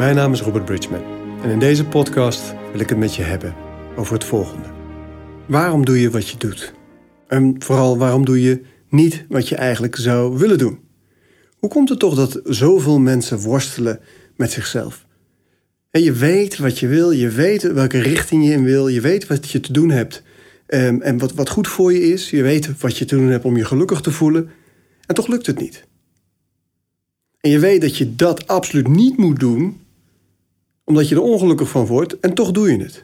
Mijn naam is Robert Bridgman en in deze podcast wil ik het met je hebben over het volgende. Waarom doe je wat je doet? En vooral waarom doe je niet wat je eigenlijk zou willen doen? Hoe komt het toch dat zoveel mensen worstelen met zichzelf? En je weet wat je wil, je weet welke richting je in wil, je weet wat je te doen hebt ehm, en wat, wat goed voor je is, je weet wat je te doen hebt om je gelukkig te voelen, en toch lukt het niet. En je weet dat je dat absoluut niet moet doen, omdat je er ongelukkig van wordt, en toch doe je het.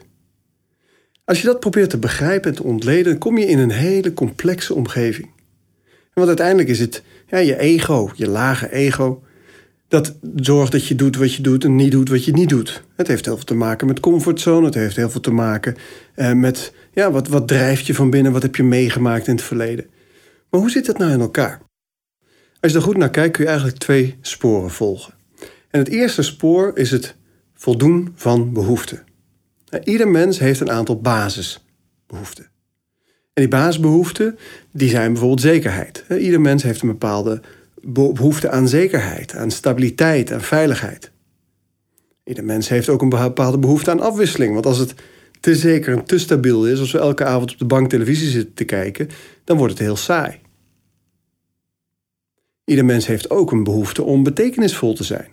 Als je dat probeert te begrijpen en te ontleden, kom je in een hele complexe omgeving. Want uiteindelijk is het ja, je ego, je lage ego, dat zorgt dat je doet wat je doet en niet doet wat je niet doet. Het heeft heel veel te maken met comfortzone, het heeft heel veel te maken eh, met ja, wat, wat drijft je van binnen, wat heb je meegemaakt in het verleden. Maar hoe zit dat nou in elkaar? Als je er goed naar kijkt, kun je eigenlijk twee sporen volgen. En het eerste spoor is het voldoen van behoeften. Ieder mens heeft een aantal basisbehoeften. En die basisbehoeften die zijn bijvoorbeeld zekerheid. Ieder mens heeft een bepaalde behoefte aan zekerheid, aan stabiliteit, aan veiligheid. Ieder mens heeft ook een bepaalde behoefte aan afwisseling. Want als het te zeker en te stabiel is, als we elke avond op de bank televisie zitten te kijken, dan wordt het heel saai. Ieder mens heeft ook een behoefte om betekenisvol te zijn.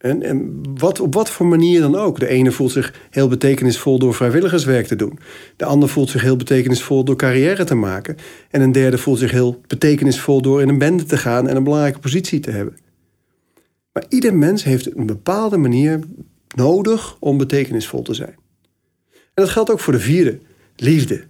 En, wat, op wat voor manier dan ook. De ene voelt zich heel betekenisvol door vrijwilligerswerk te doen. De ander voelt zich heel betekenisvol door carrière te maken. En een derde voelt zich heel betekenisvol door in een bende te gaan en een belangrijke positie te hebben. Maar ieder mens heeft een bepaalde manier nodig om betekenisvol te zijn. En dat geldt ook voor de vierde, liefde.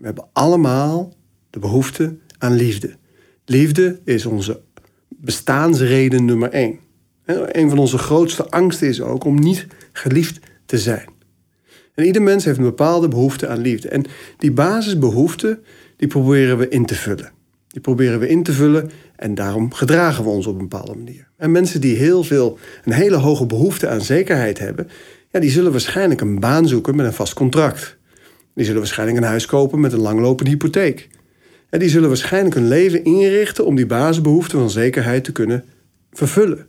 We hebben allemaal de behoefte aan liefde. Liefde is onze bestaansreden nummer één. Een van onze grootste angsten is ook om niet geliefd te zijn. En ieder mens heeft een bepaalde behoefte aan liefde. En die basisbehoeften, die proberen we in te vullen. Die proberen we in te vullen en daarom gedragen we ons op een bepaalde manier. En mensen die heel veel, een hele hoge behoefte aan zekerheid hebben, ja, die zullen waarschijnlijk een baan zoeken met een vast contract. Die zullen waarschijnlijk een huis kopen met een langlopende hypotheek. En die zullen waarschijnlijk hun leven inrichten om die basisbehoefte van zekerheid te kunnen vervullen.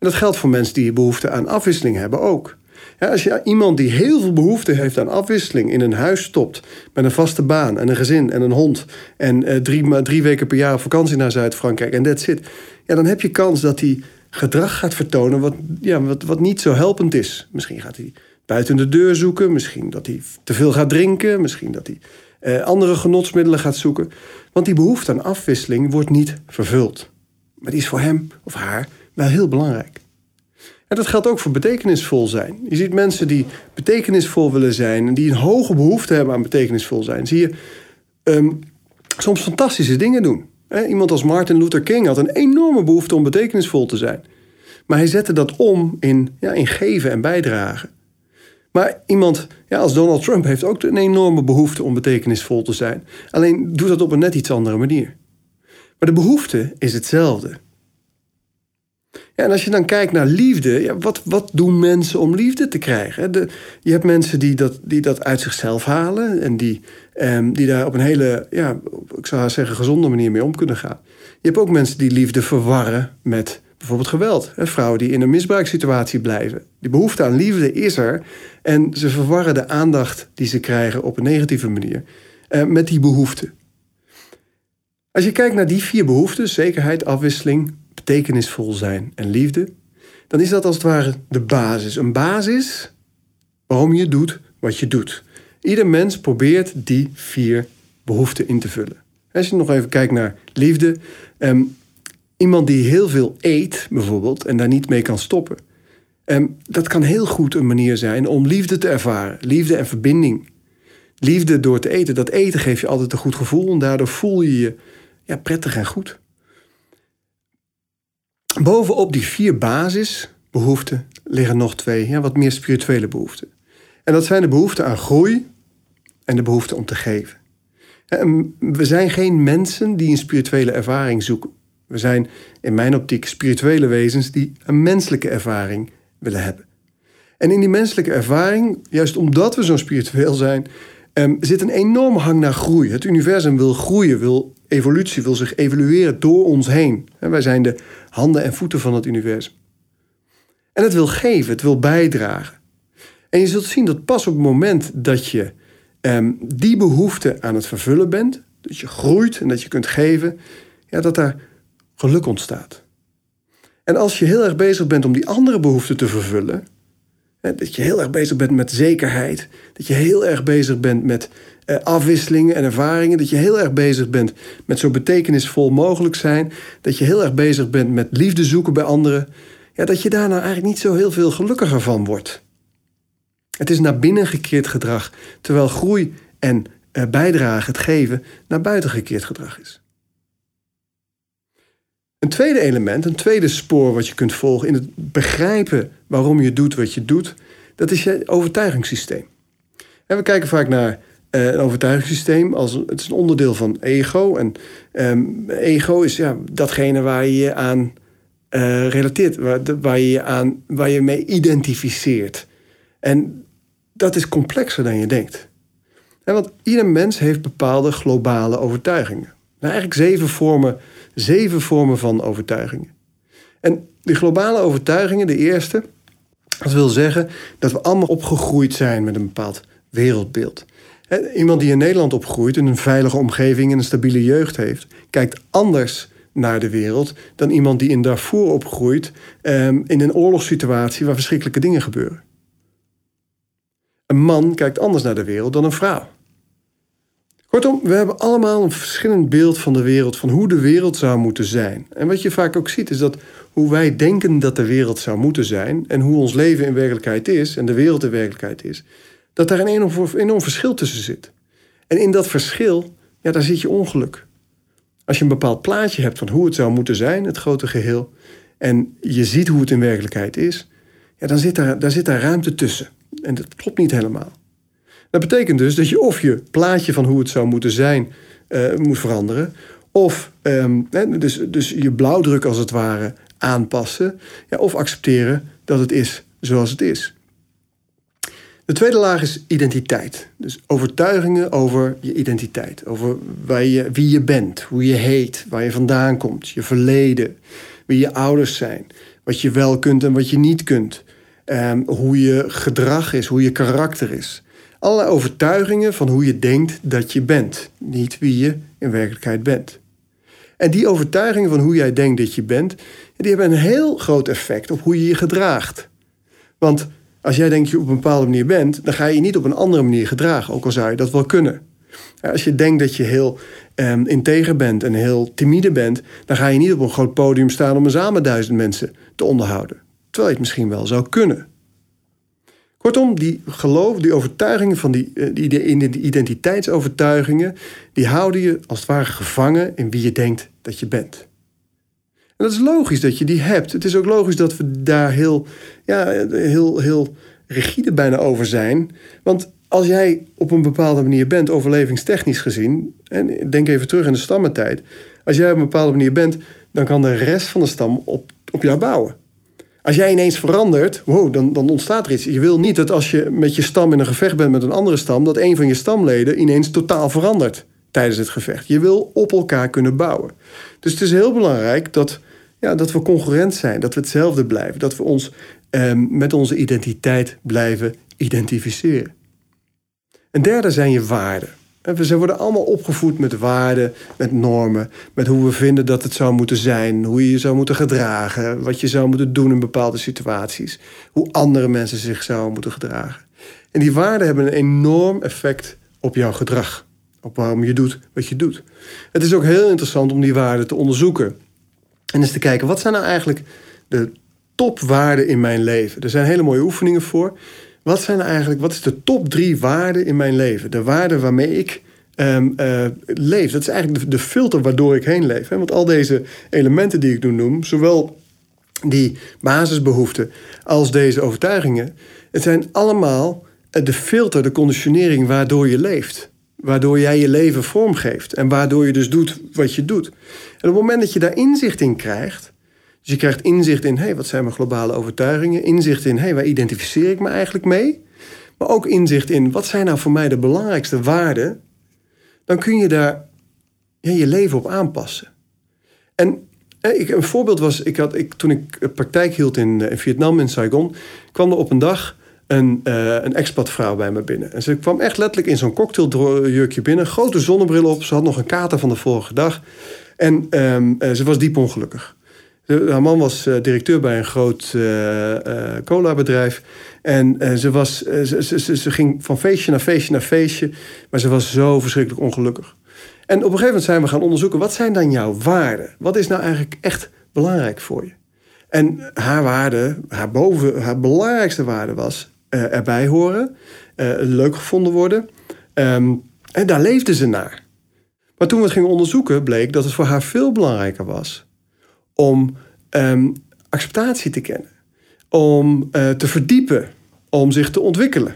En dat geldt voor mensen die behoefte aan afwisseling hebben ook. als je iemand die heel veel behoefte heeft aan afwisseling in een huis stopt met een vaste baan en een gezin en een hond en uh, drie, drie weken per jaar op vakantie naar Zuid-Frankrijk en that's it, ja, dan heb je kans dat hij gedrag gaat vertonen wat, ja, wat, wat niet zo helpend is. Misschien gaat hij buiten de deur zoeken, misschien dat hij te veel gaat drinken, misschien dat hij uh, andere genotsmiddelen gaat zoeken. Want die behoefte aan afwisseling wordt niet vervuld. Maar die is voor hem of haar wel heel belangrijk. En dat geldt ook voor betekenisvol zijn. Je ziet mensen die betekenisvol willen zijn en die een hoge behoefte hebben aan betekenisvol zijn. Zie je um, soms fantastische dingen doen. Iemand als Martin Luther King had een enorme behoefte om betekenisvol te zijn. Maar hij zette dat om in, ja, in geven en bijdragen. Maar iemand ja, als Donald Trump heeft ook een enorme behoefte om betekenisvol te zijn. Alleen doet dat op een net iets andere manier. Maar de behoefte is hetzelfde. En als je dan kijkt naar liefde, ja, wat, wat doen mensen om liefde te krijgen? Je hebt mensen die dat, die dat uit zichzelf halen en die, ehm, die daar op een hele, ja, ik zou zeggen, gezonde manier mee om kunnen gaan. Je hebt ook mensen die liefde verwarren met bijvoorbeeld geweld. Vrouwen die in een misbruikssituatie blijven. Die behoefte aan liefde is er en ze verwarren de aandacht die ze krijgen op een negatieve manier eh, met die behoefte. Als je kijkt naar die vier behoeften, zekerheid, afwisseling, betekenisvol zijn en liefde, dan is dat als het ware de basis. Een basis waarom je doet wat je doet. Ieder mens probeert die vier behoeften in te vullen. Als je nog even kijkt naar liefde. Ehm, iemand die heel veel eet, bijvoorbeeld, en daar niet mee kan stoppen. Um, dat kan heel goed een manier zijn om liefde te ervaren. Liefde en verbinding. Liefde door te eten. Dat eten geeft je altijd een goed gevoel en daardoor voel je je ja, prettig en goed. Bovenop die vier basisbehoeften liggen nog twee, wat meer spirituele behoeften. En dat zijn de behoeften aan groei en de behoefte om te geven. We zijn geen mensen die een spirituele ervaring zoeken. We zijn in mijn optiek spirituele wezens die een menselijke ervaring willen hebben. En in die menselijke ervaring, juist omdat we zo spiritueel zijn, um, zit een enorme hang naar groei. Het universum wil groeien, wil evolutie, wil zich evolueren door ons heen. wij zijn de handen en voeten van het universum. En het wil geven, het wil bijdragen. En je zult zien dat pas op het moment dat je um, die behoefte aan het vervullen bent, dat je groeit en dat je kunt geven, ja, dat daar geluk ontstaat. En als je heel erg bezig bent om die andere behoeften te vervullen, dat je heel erg bezig bent met zekerheid, dat je heel erg bezig bent met uh, afwisselingen en ervaringen, dat je heel erg bezig bent met zo betekenisvol mogelijk zijn, dat je heel erg bezig bent met liefde zoeken bij anderen, ja, dat je daar nou eigenlijk niet zo heel veel gelukkiger van wordt. Het is naar binnen gekeerd gedrag, terwijl groei en uh, bijdrage, het geven, naar buiten gekeerd gedrag is. Een tweede element, een tweede spoor wat je kunt volgen in het begrijpen waarom je doet wat je doet, dat is je overtuigingssysteem. En we kijken vaak naar uh, een overtuigingssysteem als het is een onderdeel van ego. En um, ego is ja, datgene waar je je aan uh, relateert, waar, waar, je je aan, waar je mee identificeert. En dat is complexer dan je denkt. En want ieder mens heeft bepaalde globale overtuigingen. Nou, eigenlijk zeven vormen zeven vormen van overtuigingen. En die globale overtuigingen, de eerste, dat wil zeggen dat we allemaal opgegroeid zijn met een bepaald wereldbeeld. Iemand die in Nederland opgroeit, in een veilige omgeving en een stabiele jeugd heeft, kijkt anders naar de wereld dan iemand die in Darfur opgroeit ehm, in een oorlogssituatie waar verschrikkelijke dingen gebeuren. Een man kijkt anders naar de wereld dan een vrouw. Kortom, we hebben allemaal een verschillend beeld van de wereld, van hoe de wereld zou moeten zijn. En wat je vaak ook ziet, is dat hoe wij denken dat de wereld zou moeten zijn en hoe ons leven in werkelijkheid is en de wereld in werkelijkheid is, dat daar een enorm, verschil tussen zit. En in dat verschil, ja, daar zit je ongeluk. Als je een bepaald plaatje hebt van hoe het zou moeten zijn, het grote geheel, en je ziet hoe het in werkelijkheid is, ja, dan zit daar, daar zit daar ruimte tussen. En dat klopt niet helemaal. Dat betekent dus dat je of je plaatje van hoe het zou moeten zijn uh, moet veranderen. Of um, dus, dus je blauwdruk als het ware aanpassen. Ja, of accepteren dat het is zoals het is. De tweede laag is identiteit. Dus overtuigingen over je identiteit. Over wie je bent, hoe je heet, waar je vandaan komt, je verleden, wie je ouders zijn, wat je wel kunt en wat je niet kunt. Um, hoe je gedrag is, hoe je karakter is allerlei overtuigingen van hoe je denkt dat je bent, niet wie je in werkelijkheid bent. En die overtuigingen van hoe jij denkt dat je bent, die hebben een heel groot effect op hoe je je gedraagt. Want als jij denkt dat je op een bepaalde manier bent, dan ga je je niet op een andere manier gedragen, ook al zou je dat wel kunnen. Als je denkt dat je heel um, integer bent en heel timide bent, dan ga je niet op een groot podium staan om een samen duizend mensen te onderhouden. Terwijl je het misschien wel zou kunnen. Kortom, die geloof, die overtuigingen van die, eh, die identiteitsovertuigingen, die houden je als het ware gevangen in wie je denkt dat je bent. En dat is logisch dat je die hebt. Het is ook logisch dat we daar heel, ja, heel, heel rigide bijna over zijn. Want als jij op een bepaalde manier bent, overlevingstechnisch gezien, en denk even terug in de stammentijd, als jij op een bepaalde manier bent, dan kan de rest van de stam op, op jou bouwen. Als jij ineens verandert, wow, dan, dan ontstaat er iets. Je wil niet dat als je met je stam in een gevecht bent met een andere stam, dat een van je stamleden ineens totaal verandert tijdens het gevecht. Je wil op elkaar kunnen bouwen. Dus het is heel belangrijk dat, ja, dat we concurrent zijn, dat we hetzelfde blijven, dat we ons eh, met onze identiteit blijven identificeren. Een derde zijn je waarden. We worden allemaal opgevoed met waarden, met normen, met hoe we vinden dat het zou moeten zijn, hoe je je zou moeten gedragen, wat je zou moeten doen in bepaalde situaties, hoe andere mensen zich zouden moeten gedragen. En die waarden hebben een enorm effect op jouw gedrag, op waarom je doet wat je doet. Het is ook heel interessant om die waarden te onderzoeken en eens te kijken wat zijn nou eigenlijk de topwaarden in mijn leven. Er zijn hele mooie oefeningen voor. Wat zijn eigenlijk, wat is de top drie waarden in mijn leven? De waarden waarmee ik um, uh, leef. Dat is eigenlijk de, filter waardoor ik heen leef. Hè? Want al deze elementen die ik nu noem, zowel die basisbehoeften als deze overtuigingen, het zijn allemaal eh, de filter, de conditionering waardoor je leeft. Waardoor jij je leven vormgeeft en waardoor je dus doet wat je doet. En op het moment dat je daar inzicht in krijgt, dus je krijgt inzicht in, hey, wat zijn mijn globale overtuigingen? Inzicht in, hey, waar identificeer ik me eigenlijk mee? Maar ook inzicht in, wat zijn nou voor mij de belangrijkste waarden? Dan kun je daar ja, je leven op aanpassen. En ik, een voorbeeld was, ik had, ik, toen ik praktijk hield in, in Vietnam, in Saigon, kwam er op een dag een, uh, een expatvrouw bij me binnen. En ze kwam echt letterlijk in zo'n cocktailjurkje binnen, grote zonnebril op. Ze had nog een kater van de vorige dag. En um, ze was diep ongelukkig. Haar man was uh, directeur bij een groot cola-bedrijf. En ze, was, ze, ze, ze, ging van feestje naar feestje naar feestje. Maar ze was zo verschrikkelijk ongelukkig. En op een gegeven moment zijn we gaan onderzoeken... wat zijn dan jouw waarden? Wat is nou eigenlijk echt belangrijk voor je? En haar waarde, haar, boven, haar belangrijkste waarde was uh, erbij horen, uh, leuk gevonden worden. Um, en daar leefde ze naar. Maar toen we het gingen onderzoeken, bleek dat het voor haar veel belangrijker was om um, acceptatie te kennen, om uh, te verdiepen, om zich te ontwikkelen.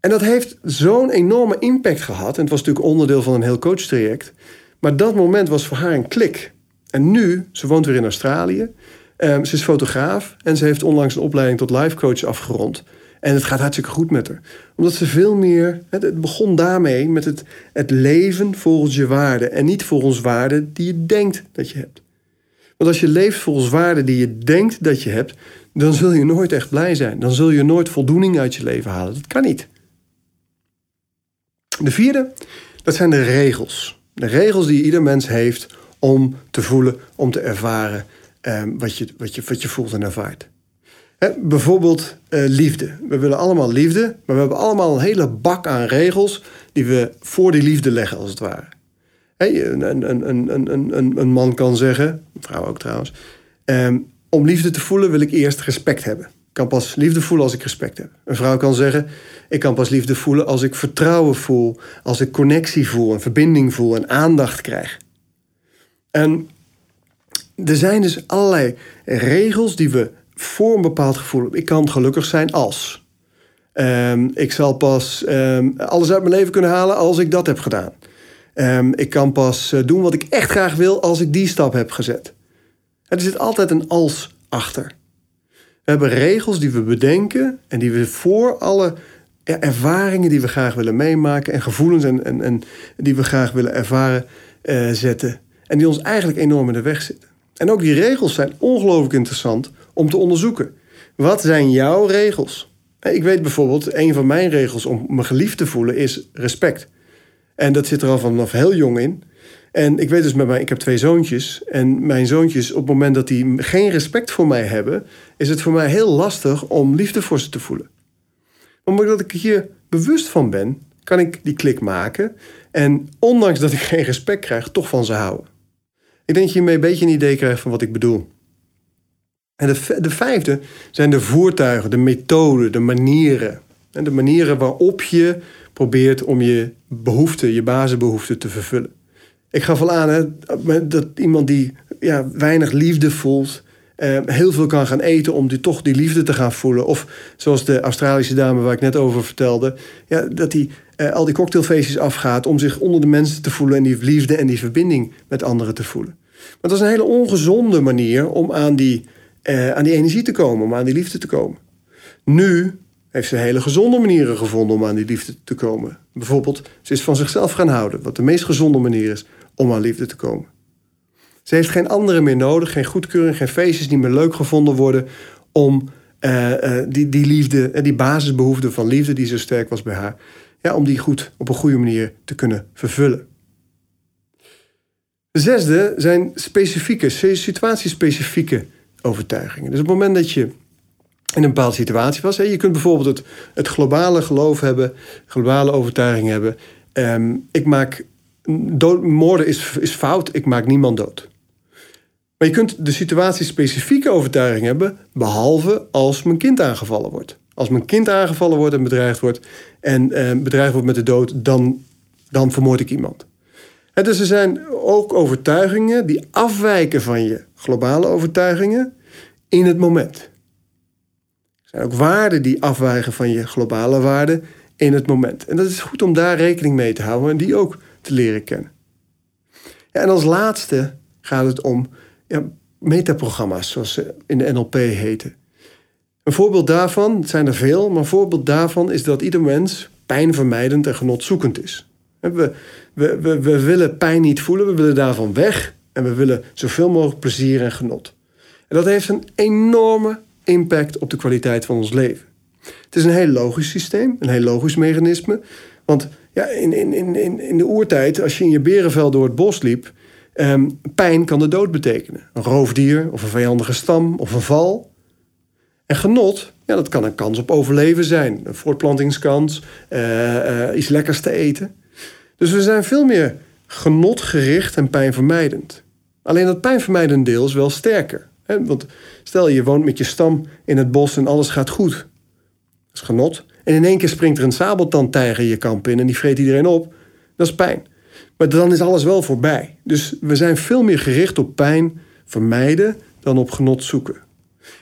En dat heeft zo'n enorme impact gehad. En het was natuurlijk onderdeel van een heel coachtraject. Maar dat moment was voor haar een klik. En nu, ze woont weer in Australië. Um, ze is fotograaf en ze heeft onlangs een opleiding tot life coach afgerond. En het gaat hartstikke goed met haar. Omdat ze veel meer. Het begon daarmee met het, het leven volgens je waarden. En niet volgens waarden die je denkt dat je hebt. Want als je leeft volgens waarden die je denkt dat je hebt. dan zul je nooit echt blij zijn. Dan zul je nooit voldoening uit je leven halen. Dat kan niet. De vierde, dat zijn de regels. De regels die ieder mens heeft om te voelen, om te ervaren eh, wat, je, wat, je, wat je voelt en ervaart bijvoorbeeld uh, liefde. We willen allemaal liefde, maar we hebben allemaal een hele bak aan regels die we voor die liefde leggen, als het ware. Een, een, een, een, man kan zeggen, een vrouw ook trouwens, um, om liefde te voelen wil ik eerst respect hebben. Ik kan pas liefde voelen als ik respect heb. Een vrouw kan zeggen, ik kan pas liefde voelen als ik vertrouwen voel, als ik connectie voel, een verbinding voel en aandacht krijg. En er zijn dus allerlei regels die we voor een bepaald gevoel. Ik kan gelukkig zijn als. Um, ik zal pas um, alles uit mijn leven kunnen halen als ik dat heb gedaan. Um, ik kan pas uh, doen wat ik echt graag wil als ik die stap heb gezet. Er zit altijd een als achter. We hebben regels die we bedenken en die we voor alle ervaringen die we graag willen meemaken en gevoelens en, en, die we graag willen ervaren uh, zetten. En die ons eigenlijk enorm in de weg zitten. En ook die regels zijn ongelooflijk interessant om te onderzoeken. Wat zijn jouw regels? Ik weet bijvoorbeeld, een van mijn regels om me geliefd te voelen is respect. En dat zit er al vanaf heel jong in. En ik weet dus met mij, ik heb twee zoontjes. En mijn zoontjes, op het moment dat die geen respect voor mij hebben, is het voor mij heel lastig om liefde voor ze te voelen. Omdat ik hier bewust van ben, kan ik die klik maken. En ondanks dat ik geen respect krijg, toch van ze houden. Ik denk dat je hiermee een beetje een idee krijgt van wat ik bedoel. En de, de vijfde zijn de voertuigen, de methoden, de manieren. En de manieren waarop je probeert om je behoeften, je basisbehoeften te vervullen. Ik gaf al aan hè, dat iemand die ja, weinig liefde voelt, eh, heel veel kan gaan eten om die, toch die liefde te gaan voelen. Of zoals de Australische dame waar ik net over vertelde, ja, dat hij eh, al die cocktailfeestjes afgaat om zich onder de mensen te voelen en die liefde en die verbinding met anderen te voelen. Maar dat is een hele ongezonde manier om aan die uh, aan die energie te komen, om aan die liefde te komen. Nu heeft ze hele gezonde manieren gevonden om aan die liefde te komen. Bijvoorbeeld, ze is van zichzelf gaan houden, wat de meest gezonde manier is om aan liefde te komen. Ze heeft geen andere meer nodig, geen goedkeuring, geen feestjes die meer leuk gevonden worden om uh, uh, die, die liefde en die basisbehoefte van liefde die zo sterk was bij haar, ja, om die goed op een goede manier te kunnen vervullen. De zesde zijn specifieke, situatiespecifieke overtuigingen. Dus op het moment dat je in een bepaalde situatie was, hè, je kunt bijvoorbeeld het, het globale geloof hebben, globale overtuiging hebben. Um, ik maak moorden is, is fout, ik maak niemand dood. Maar je kunt de situatie-specifieke overtuiging hebben, behalve als mijn kind aangevallen wordt. Als mijn kind aangevallen wordt en bedreigd wordt en eh, bedreigd wordt met de dood, dan, dan vermoord ik iemand. En dus er zijn ook overtuigingen die afwijken van je globale overtuigingen in het moment. Er zijn ook waarden die afwijken van je globale waarden in het moment. En dat is goed om daar rekening mee te houden en die ook te leren kennen. Ja, en als laatste gaat het om metaprogramma's, zoals ze in de NLP heten. Een voorbeeld daarvan, het zijn er veel, maar een voorbeeld daarvan is dat ieder mens pijnvermijdend en genotzoekend is. We, we, we willen pijn niet voelen, we willen daarvan weg. En we willen zoveel mogelijk plezier en genot. En dat heeft een enorme impact op de kwaliteit van ons leven. Het is een heel logisch systeem, een heel logisch mechanisme. Want ja, in, in, in, in de oertijd, als je in je berenvel door het bos liep, ehm, pijn kan de dood betekenen. Een roofdier of een vijandige stam of een val. En genot, ja, dat kan een kans op overleven zijn. Een voortplantingskans, uh, uh, iets lekkers te eten. Dus we zijn veel meer genotgericht en pijnvermijdend. Alleen dat pijnvermijdend deel is wel sterker. Want stel je woont met je stam in het bos en alles gaat goed. Dat is genot. En in één keer springt er een sabeltandtijger je kamp in en die vreet iedereen op. Dat is pijn. Maar dan is alles wel voorbij. Dus we zijn veel meer gericht op pijn vermijden dan op genot zoeken.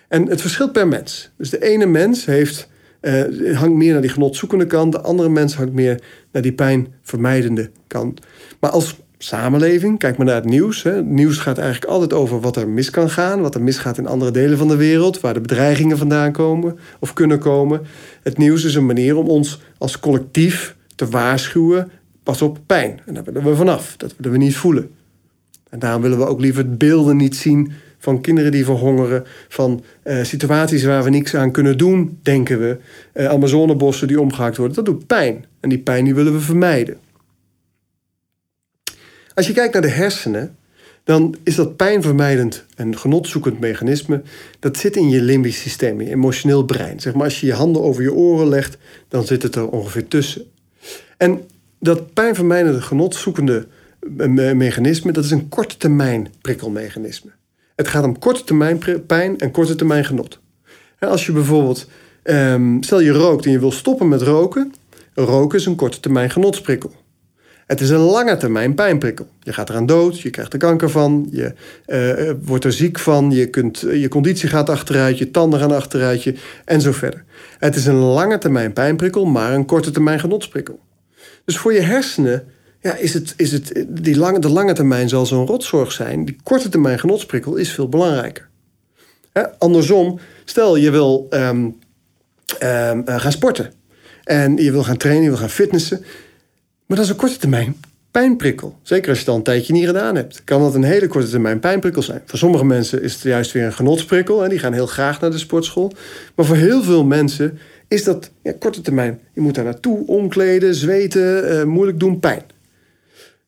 En het verschilt per mens. Dus de ene mens heeft, uh, hangt meer naar die genotzoekende kant, de andere mens hangt meer naar die pijnvermijdende kant. Maar als samenleving, kijk maar naar het nieuws. Hè. Het nieuws gaat eigenlijk altijd over wat er mis kan gaan, wat er misgaat in andere delen van de wereld, waar de bedreigingen vandaan komen of kunnen komen. Het nieuws is een manier om ons als collectief te waarschuwen. Pas op pijn. En daar willen we vanaf. Dat willen we niet voelen. En daarom willen we ook liever beelden niet zien van kinderen die verhongeren, van uh, situaties waar we niks aan kunnen doen, denken we. Uh, Amazonebossen die omgehaakt worden, dat doet pijn. En die pijn die willen we vermijden. Als je kijkt naar de hersenen, dan is dat pijnvermijdend en genotzoekend mechanisme, dat zit in je limbisch systeem, je emotioneel brein. Zeg maar als je je handen over je oren legt, dan zit het er ongeveer tussen. En dat pijnvermijdende, genotzoekende mechanisme, dat is een korte termijn prikkelmechanisme. Het gaat om korte termijn pijn en korte termijn genot. Als je bijvoorbeeld, um, stel je rookt en je wil stoppen met roken, roken is een korte termijn genotsprikkel. Het is een lange termijn pijnprikkel. Je gaat eraan dood, je krijgt er kanker van, je uh, wordt er ziek van, je, kunt, je conditie gaat achteruit, je tanden gaan achteruit je, en zo verder. Het is een lange termijn pijnprikkel, maar een korte termijn genotsprikkel. Dus voor je hersenen ja, is het, is het, die lange, de lange termijn zal zo'n rotzorg zijn. Die korte termijn genotsprikkel is veel belangrijker. andersom, stel je wil um, um, gaan sporten. En je wil gaan trainen, je wil gaan fitnessen. Maar dat is een korte termijn pijnprikkel. Zeker als je het al een tijdje niet gedaan hebt. Kan dat een hele korte termijn pijnprikkel zijn. Voor sommige mensen is het juist weer een genotsprikkel. En die gaan heel graag naar de sportschool. Maar voor heel veel mensen is dat ja, korte termijn. Je moet daar naartoe, omkleden, zweten, uh, moeilijk doen, pijn.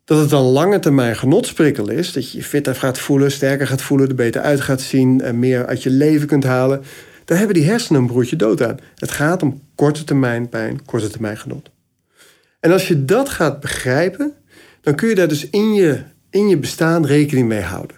Dat het een lange termijn genotsprikkel is, dat je je fitter gaat voelen, sterker gaat voelen, er beter uit gaat zien en meer uit je leven kunt halen, daar hebben die hersenen een broertje dood aan. Het gaat om korte termijn pijn, korte termijn genot. En als je dat gaat begrijpen, dan kun je daar dus in je, in je bestaan rekening mee houden.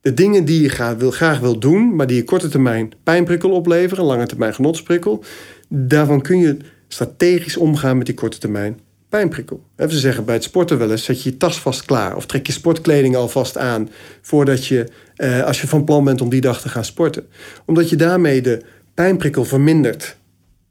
De dingen die je graag wil, graag wil doen, maar die je korte termijn pijnprikkel opleveren, lange termijn genotsprikkel, daarvan kun je strategisch omgaan met die korte termijn pijnprikkel. Ze zeggen bij het sporten wel eens: zet je je tas vast klaar of trek je sportkleding alvast aan voordat je, eh, als je van plan bent om die dag te gaan sporten. Omdat je daarmee de pijnprikkel vermindert.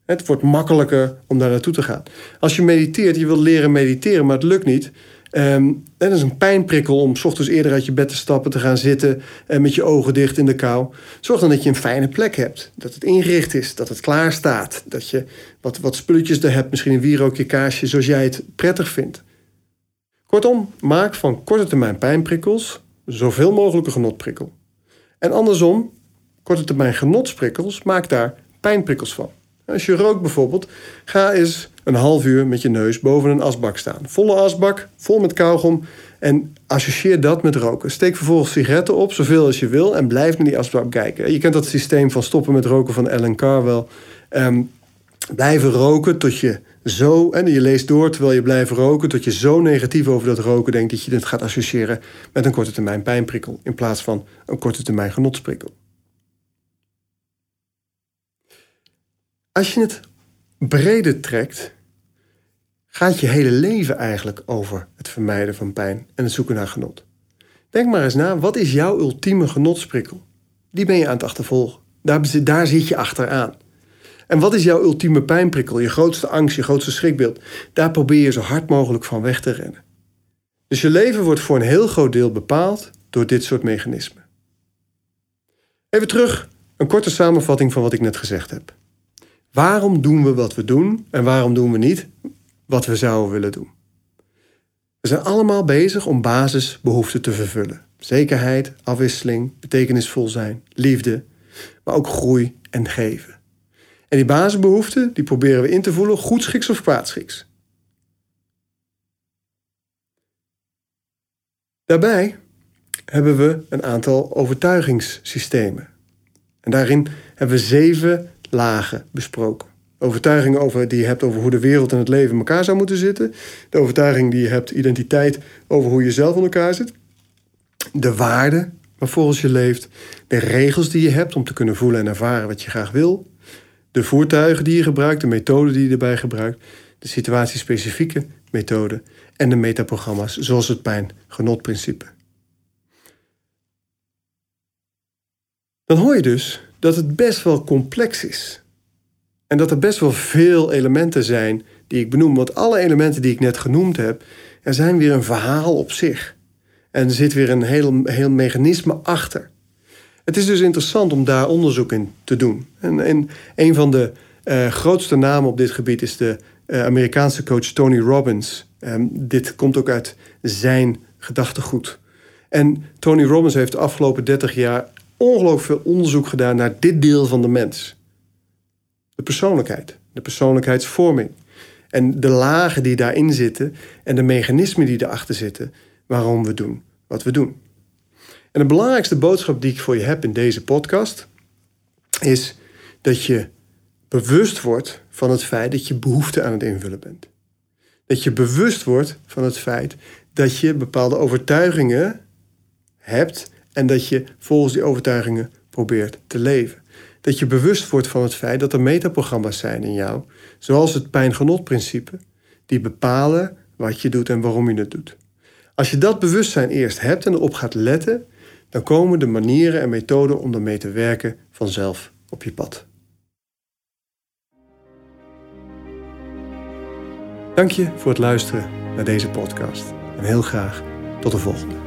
Het wordt makkelijker om daar naartoe te gaan. Als je mediteert, je wilt leren mediteren, maar het lukt niet. Um, dat is een pijnprikkel om s ochtends eerder uit je bed te stappen, te gaan zitten en met je ogen dicht in de kou. Zorg dan dat je een fijne plek hebt. Dat het ingericht is, dat het klaar staat. Dat je wat, wat spulletjes er hebt, misschien een wierookje kaarsje, zoals jij het prettig vindt. Kortom, maak van korte termijn pijnprikkels zoveel mogelijk een genotprikkel. En andersom, korte termijn genotsprikkels, maak daar pijnprikkels van. Als je rookt bijvoorbeeld, ga eens een half uur met je neus boven een asbak staan. Volle asbak, vol met kauwgom. En associeer dat met roken. Steek vervolgens sigaretten op, zoveel als je wil, en blijf naar die asbak kijken. Je kent dat systeem van stoppen met roken van Ellen Carr wel. Um, blijven roken tot je zo, en je leest door terwijl je blijft roken, tot je zo negatief over dat roken denkt dat je het gaat associëren met een korte termijn pijnprikkel in plaats van een korte termijn genotsprikkel. Als je het breder trekt, gaat je hele leven eigenlijk over het vermijden van pijn en het zoeken naar genot. Denk maar eens na, wat is jouw ultieme genotsprikkel? Die ben je aan het achtervolgen. Daar, daar zit je achteraan. En wat is jouw ultieme pijnprikkel, je grootste angst, je grootste schrikbeeld? Daar probeer je zo hard mogelijk van weg te rennen. Dus je leven wordt voor een heel groot deel bepaald door dit soort mechanismen. Even terug, een korte samenvatting van wat ik net gezegd heb. Waarom doen we wat we doen en waarom doen we niet wat we zouden willen doen. We zijn allemaal bezig om basisbehoeften te vervullen. Zekerheid, afwisseling, betekenisvol zijn, liefde, maar ook groei en geven. En die basisbehoeften die proberen we in te voelen, goedschiks of kwaadschiks. Daarbij hebben we een aantal overtuigingssystemen. En daarin hebben we zeven lagen besproken. Overtuigingen over, die je hebt over hoe de wereld en het leven in elkaar zou moeten zitten. De overtuiging die je hebt, identiteit, over hoe je zelf in elkaar zit. De waarden waarvolgens je leeft. De regels die je hebt om te kunnen voelen en ervaren wat je graag wil. De voertuigen die je gebruikt, de methoden die je erbij gebruikt. De situatiespecifieke methoden. En de metaprogramma's, zoals het pijn-genotprincipe. Dan hoor je dus dat het best wel complex is. En dat er best wel veel elementen zijn die ik benoem. Want alle elementen die ik net genoemd heb, er zijn weer een verhaal op zich. En er zit weer een heel, heel mechanisme achter. Het is dus interessant om daar onderzoek in te doen. En, en een van de uh, grootste namen op dit gebied is de uh, Amerikaanse coach Tony Robbins. Um, dit komt ook uit zijn gedachtegoed. En Tony Robbins heeft de afgelopen 30 jaar ongelooflijk veel onderzoek gedaan naar dit deel van de mens. De persoonlijkheid, de persoonlijkheidsvorming. En de lagen die daarin zitten en de mechanismen die erachter zitten waarom we doen wat we doen. En de belangrijkste boodschap die ik voor je heb in deze podcast is dat je bewust wordt van het feit dat je behoefte aan het invullen bent. Dat je bewust wordt van het feit dat je bepaalde overtuigingen hebt en dat je volgens die overtuigingen probeert te leven. Dat je bewust wordt van het feit dat er metaprogramma's zijn in jou, zoals het pijn-genot-principe, die bepalen wat je doet en waarom je het doet. Als je dat bewustzijn eerst hebt en erop gaat letten, dan komen de manieren en methoden om ermee te werken vanzelf op je pad. Dank je voor het luisteren naar deze podcast en heel graag tot de volgende.